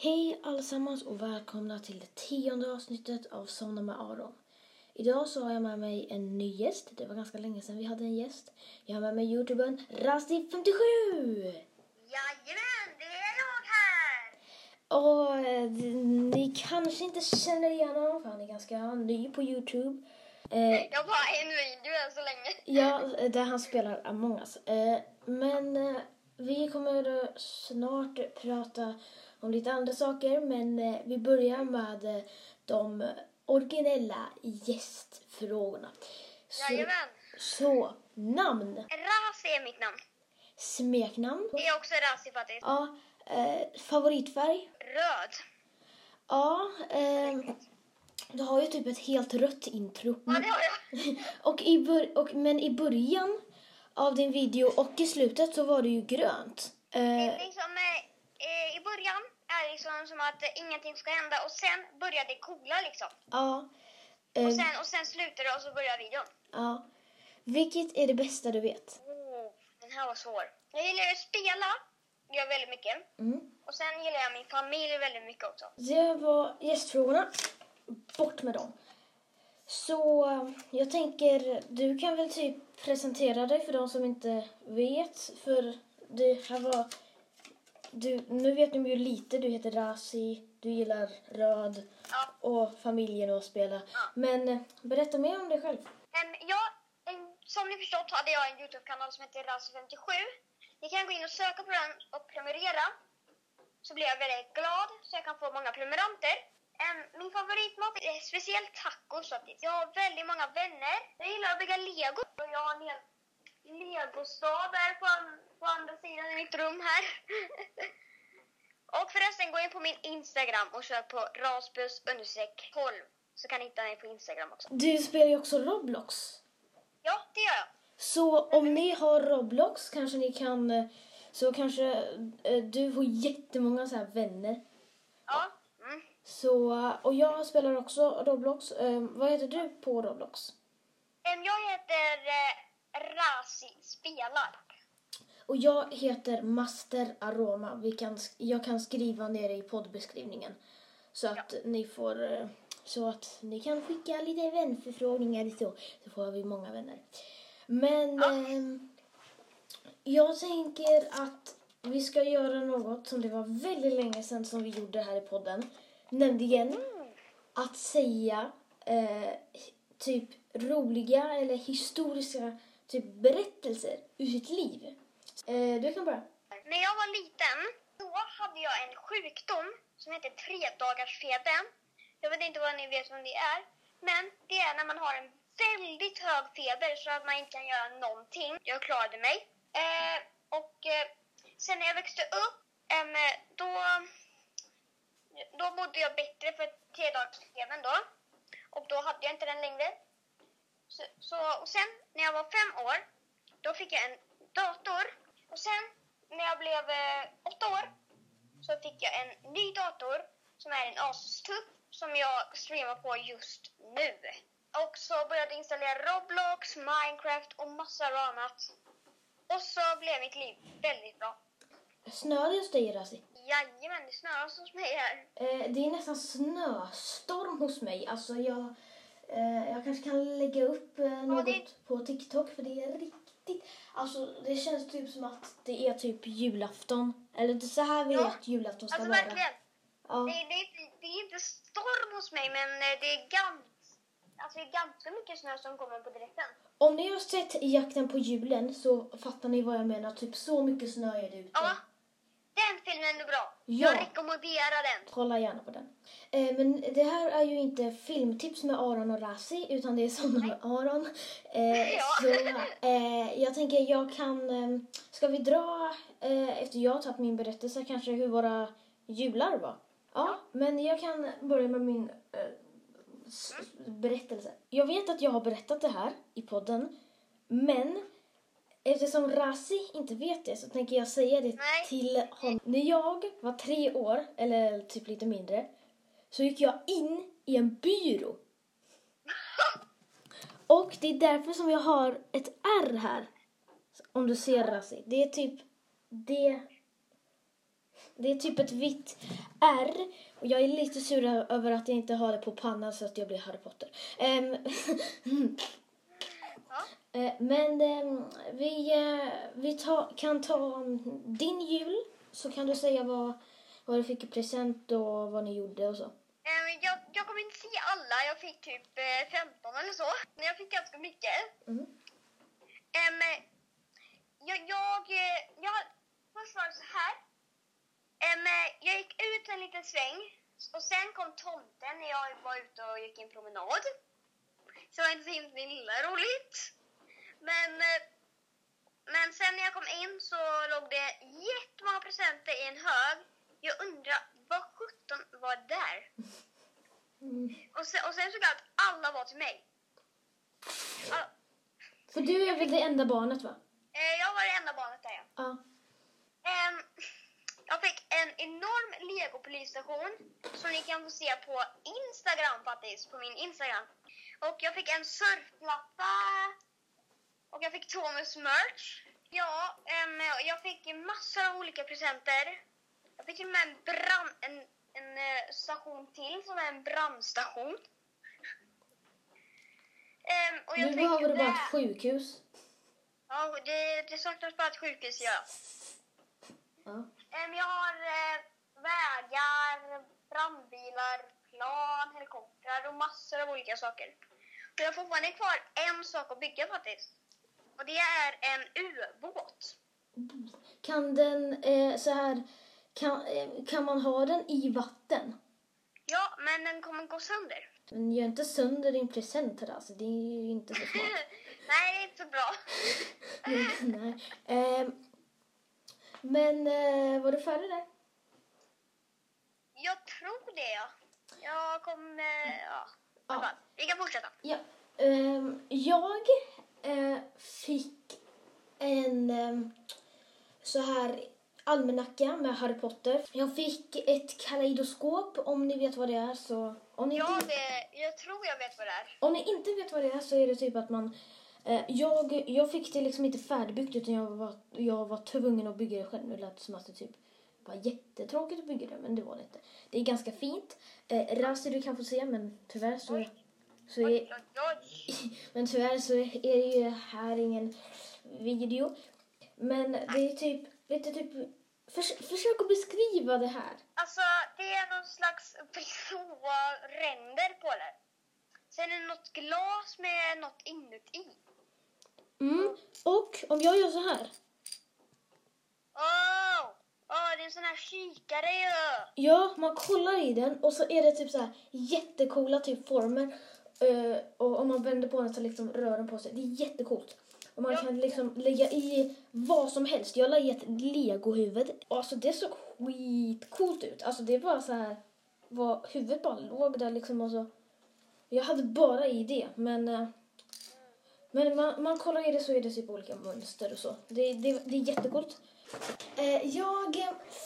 Hej allesammans och välkomna till det tionde avsnittet av Somna med Aron. Idag så har jag med mig en ny gäst. Det var ganska länge sedan vi hade en gäst. Jag har med mig youtubern Rasti57! Jajamän, det är jag här! Och eh, ni kanske inte känner igen honom för han är ganska ny på youtube. Eh, Jag har bara en video än så länge. Ja, där han spelar Among us. Eh, Men eh, vi kommer snart prata om lite andra saker, men eh, vi börjar med eh, de originella gästfrågorna. Så, Jajamän. så namn, Razi är mitt namn. smeknamn, Det är också Razi faktiskt. ja, eh, favoritfärg, Röd. ja, eh, du har ju typ ett helt rött intro. Ja, det har jag. Och i bör- och, men i början av din video och i slutet så var det ju grönt. Eh, liksom, eh, eh, I början liksom som att eh, ingenting ska hända och sen börjar det coola liksom. ja. Och sen, och sen slutar det och så börjar videon. ja. Vilket är det bästa du vet? Oh, den här var svår. Jag gillar att spela, gör väldigt mycket. Mm. Och sen gillar jag min familj väldigt mycket också. Det var gästfrågorna. Bort med dem. Så jag tänker, du kan väl typ presentera dig för de som inte vet. För det här var... Du, nu vet de ju lite. Du heter Razi, du gillar röd och familjen och spela. Men eh, berätta mer om dig själv. Em, ja, em, som ni förstått hade jag en Youtube-kanal som heter Razi57. Ni kan gå in och söka på den och prenumerera. Så blir jag väldigt glad så jag kan få många prenumeranter. Min favoritmat är speciellt tacos. Jag har väldigt många vänner. Jag gillar att bygga lego. Och jag har en hel legostad där på, på andra sidan i mitt rum här. och förresten, gå in på min Instagram och sök på rasbus 12 så kan ni hitta mig på Instagram också. Du spelar ju också Roblox. Ja, det gör jag. Så om ni har Roblox kanske ni kan... eh, Så kanske eh, du får jättemånga så här vänner. Ja. Mm. Så, eh, och jag spelar också Roblox. Vad heter du på Roblox? Jag heter Razi spelar. Och jag heter Master Aroma. Vi kan, jag kan skriva ner i poddbeskrivningen. Så att ni får... eh, Så att ni kan skicka lite vänförfrågningar och så. Så får vi många vänner. Men ehm, jag tänker att vi ska göra något som det var väldigt länge sedan som vi gjorde här i podden. Nämligen att säga eh, typ roliga eller historiska typ berättelser ur sitt liv. Eh, du kan börja. När jag var liten då hade jag en sjukdom som heter tredagarsfeber. Jag vet inte vad ni vet vad det är. Men det är när man har en väldigt hög feber så att man inte kan göra någonting. Jag klarade mig. Eh, och eh, sen när jag växte upp eh, då, då mådde jag bättre för tredagarsfebern då. Och då hade jag inte den längre. Så, så, och sen när jag var fem år, då fick jag en dator. Och sen när jag blev eh, åtta år så fick jag en ny dator som är en Asus-tupp som jag streamar på just nu. Och så började jag installera Roblox, Minecraft och massor av annat. Och så blev mitt liv väldigt bra. Snöar det hos dig, Razi? Jajamän, det snöar hos mig här. Eh, det är nästan snöstorm hos mig. Alltså jag, jag kanske kan lägga upp eh, något på TikTok för det är riktigt... Alltså det känns typ som att det är typ julafton. Eller det är så här vi Ja, vet julafton ska Alltså vara. verkligen. Ja. Det, det, är inte- det är inte storm hos mig men eh, det är ganska, alltså det är ganska mycket snö som kommer på direkten. Om ni har sett Jakten på julen så fattar ni vad jag menar. Typ så mycket snö är det ute. Ja, filmen är bra. Ja. Jag rekommenderar den. Kolla gärna på den. Eh, men det här är ju inte filmtips med Aron och Razi utan det är Somna med Aron. Eh, Ja. Så eh, jag tänker jag kan... Eh, ska vi dra, eh, efter jag har tagit min berättelse, kanske hur våra jular var? Ja, men jag kan börja med min eh, berättelse. Jag vet att jag har berättat det här i podden, men Eftersom Razi inte vet det så tänker jag säga det Nej. till honom. När jag var tre år, eller typ lite mindre, så gick jag in i en byrå. Och det är därför som jag har ett R här. Om du ser Razi. Det är typ det Det är typ ett vitt R. Och jag är lite sur över att jag inte har det på pannan så att jag blir Harry Potter. Eh, men ehm, vi, eh, vi ta, kan ta din jul. Så kan du säga vad, vad du fick i present och vad ni gjorde och så. Eh, Jag, jag kommer inte se alla. Jag fick typ eh, 15 eller så. Men jag fick ganska mycket. Mm. Jag, jag, eh, jag, först var det så här. Jag gick ut en liten sväng och sen kom tomten när jag var ute och gick en promenad. Så det var inte så himla roligt. Men, eh, men sen när jag kom in så låg det jättemånga presenter i en hög. Jag undrar, vad sjutton var där? Mm. Och sen, och sen såg jag att alla var till mig. Ja, För du är väl det enda barnet va? eh, jag var det enda barnet där ja. Ja. Ehm, jag fick en enorm Lego-polisstation som ni kan få se på Instagram faktiskt, på min Instagram. Och jag fick en surfplatta och jag fick Thomas merch. Ja, ehm, jag fick massor av olika presenter. Jag fick till och med en, brand, en, en eh, station till som är en brandstation. Ehm, och jag Nu fick behöver du bara ett sjukhus. Ja, det, det saknas bara ett sjukhus, ja. Ja. Em, Jag har eh, vägar, brandbilar, plan, helikoptrar och massor av olika saker. Och jag har fortfarande kvar en sak att bygga faktiskt. Och det är en ubåt. Kan den eh, så här, kan, eh, kan man ha den i vatten? Ja, men den kommer gå sönder. Men gör inte sönder din present här alltså, det är ju inte så smart. Nej, det är inte så bra. Nej. Eh, men var du färdig där? Jag tror det, ja. Jag kommer... Ja. Ja. Vi kan fortsätta. Ja. ehm, jag eh, fick en ehm, så här almanacka med Harry Potter. Jag fick ett kaleidoskop om ni vet vad det är så om ni, Jag, inte, vet, jag tror jag vet vad det är. om ni inte vet vad det är så är det typ att man eh, jag, jag fick det liksom inte färdigbyggt utan jag var, jag var tvungen att bygga det själv. Nu lät det som att det typ var jättetråkigt att bygga det men det var det inte. Det är ganska fint. Eh, Razi du kan få se men tyvärr så, så är, Oj, oj, oj. men tyvärr så är det ju här ingen video. Men det är typ, lite typ, förs försök att beskriva det här. Alltså, det är någon slags blåa ränder på det. Sen är det något glas med något inuti. Mm. Och om jag gör så här. Åh! Åh, det är en sån här kikare ju! Ja, man kollar i den och så är det typ så här jättecoola typ former. Eh, och om man vänder på den så liksom rör den på sig. Det är jättecoolt. Och man Ja. kan liksom lägga i vad som helst. Jag la i ett legohuvud. Alltså det såg skitcoolt ut. Alltså det var så här. Var, huvudet bara låg där liksom och så. Jag hade bara i det men. eh, men man, man kollar i det så är det typ olika mönster och så. Det, det, det är jättecoolt. Eh, jag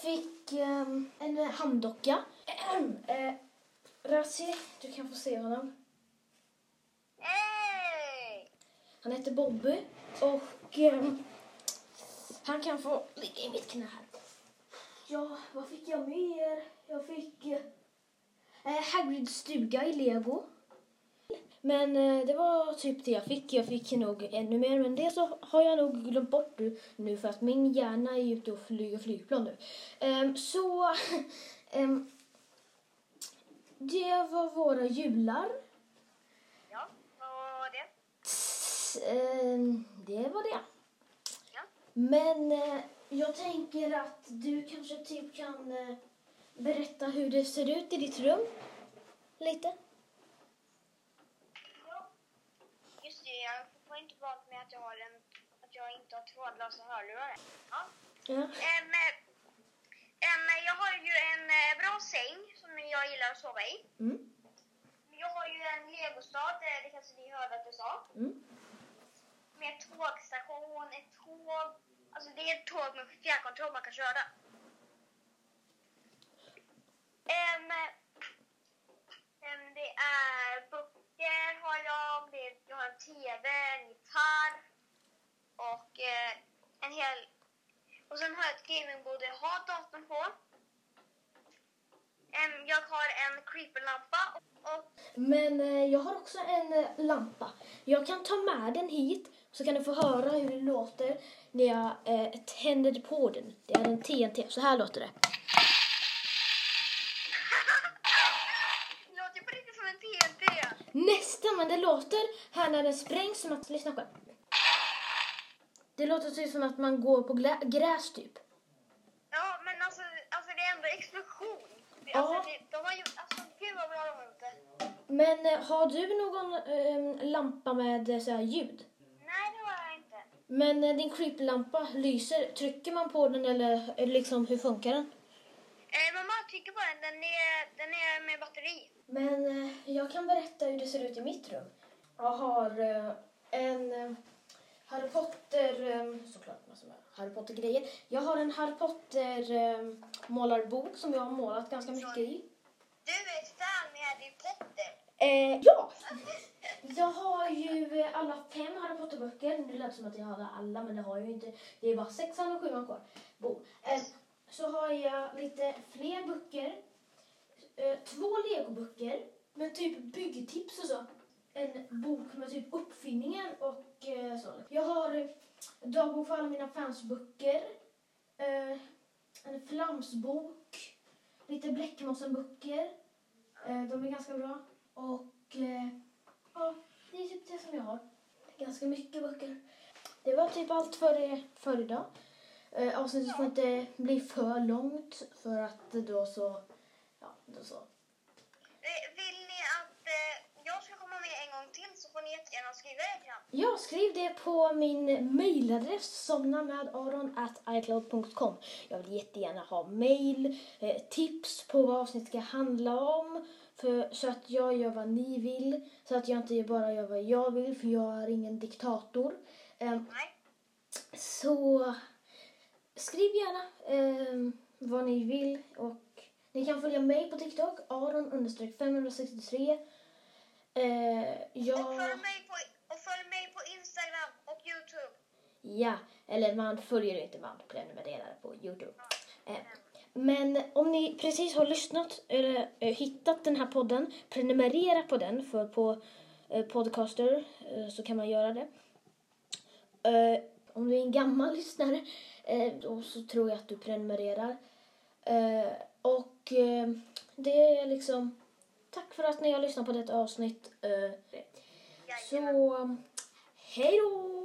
fick en handdocka. Eh, Razi, du kan få se honom. Han heter Bobby och eh, han kan få ligga i mitt knä här. Ja, vad fick jag mer? Jag fick eh, Hagrids stuga i lego. Men eh, det var typ det jag fick. Jag fick nog ännu mer, men det så har jag nog glömt bort nu, för att min hjärna är ute och flyger flygplan nu. Ehm, så ehm, det var våra jular. Ja, vad var det? Ehm, det var det. Ja. Men eh, jag tänker att du kanske typ kan eh, berätta hur det ser ut i ditt rum. Lite. Ja. Just det, jag får inte valt med att jag har en... Att jag inte har trådlösa hörlurar. Ja. Ja. Em, em, jag har ju en eh, bra säng som jag gillar att sova i. Mm. Jag har ju en legostad, eh, det kanske ni hörde att jag sa. Mm. Med tågstation, ett tåg. Alltså det är ett tåg med fjärrkontroll man kan köra. Um, um, det är böcker har jag, det är, jag har en TV, en gitarr och uh, en hel... Och sen har jag ett gamingbord där jag har datorn på. jag har en creeperlampa och men eh, jag har också en eh, lampa. Jag kan ta med den hit så kan du få höra hur det låter när jag eh, tänder på den. Det är en TNT. Så här låter det. det låter på riktigt som en TNT. Nästan, men det låter här när den sprängs som att... Lyssna själv. Det låter typ som att man går på gräs typ. Ja, men alltså, alltså det är ändå explosion. Det- Ja. Alltså, det, de har gjort, alltså Men eh, har du någon eh, lampa med eh, så här ljud? Nej, det har jag inte. Men eh, din creeplampa lyser. Trycker man på den eller eh, liksom hur funkar den? Eh, mamma trycker på den, den är, den är med batteri. Men jag kan berätta hur det ser ut i mitt rum. Jag har en Harry Potter, eh, såklart massa med Harry Potter-grejer. Jag har en Harry Potter eh, målarbok som jag har målat ganska mycket i. Du är ett fan med Harry Potter. Eh, ja! Jag har ju eh, alla fem Harry Potter-böcker. Det lät som att jag hade alla, men det har jag ju inte. Det är bara sexan och sjuan kvar. Bo. Eh, så har jag lite fler böcker. Eh, två legoböcker med typ byggtips och så. En bok med typ uppfinningar och eh, så. Jag har eh, dagbok för alla mina fansböcker. Eh, en flamsbok. Lite Bläckmossen-böcker. Eh, de är ganska bra. Och eh, ja, det är typ det som jag har. Ganska mycket böcker. Det var typ allt för, för idag. Eh, avsnittet får inte bli för långt för att då så, ja, då så. Vill ni att eh, jag ska komma med en gång till så får ni jättegärna skriva det till. Ja, skriv det på min mailadress somna med icloud.com. Jag vill jättegärna ha mail, eh, tips på vad avsnitt ska handla om. För, så att jag gör vad ni vill. Så att jag inte bara gör vad jag vill, för jag är ingen diktator. Ehm, Nej. så skriv gärna ehm, vad ni vill. Och ni kan följa mig på TikTok, aron-563. Eh, jag... Och, följ mig på, och följ mig på Instagram och Youtube. Ja, eller man följer inte, man prenumererar på Youtube. Eh, men om ni precis har lyssnat eller eh, hittat den här podden, prenumerera på den för på eh, Podcaster eh, så kan man göra det. Om du är en gammal lyssnare då så tror jag att du prenumererar. Och det är liksom tack för att ni har lyssnat på detta avsnitt. Så hej då!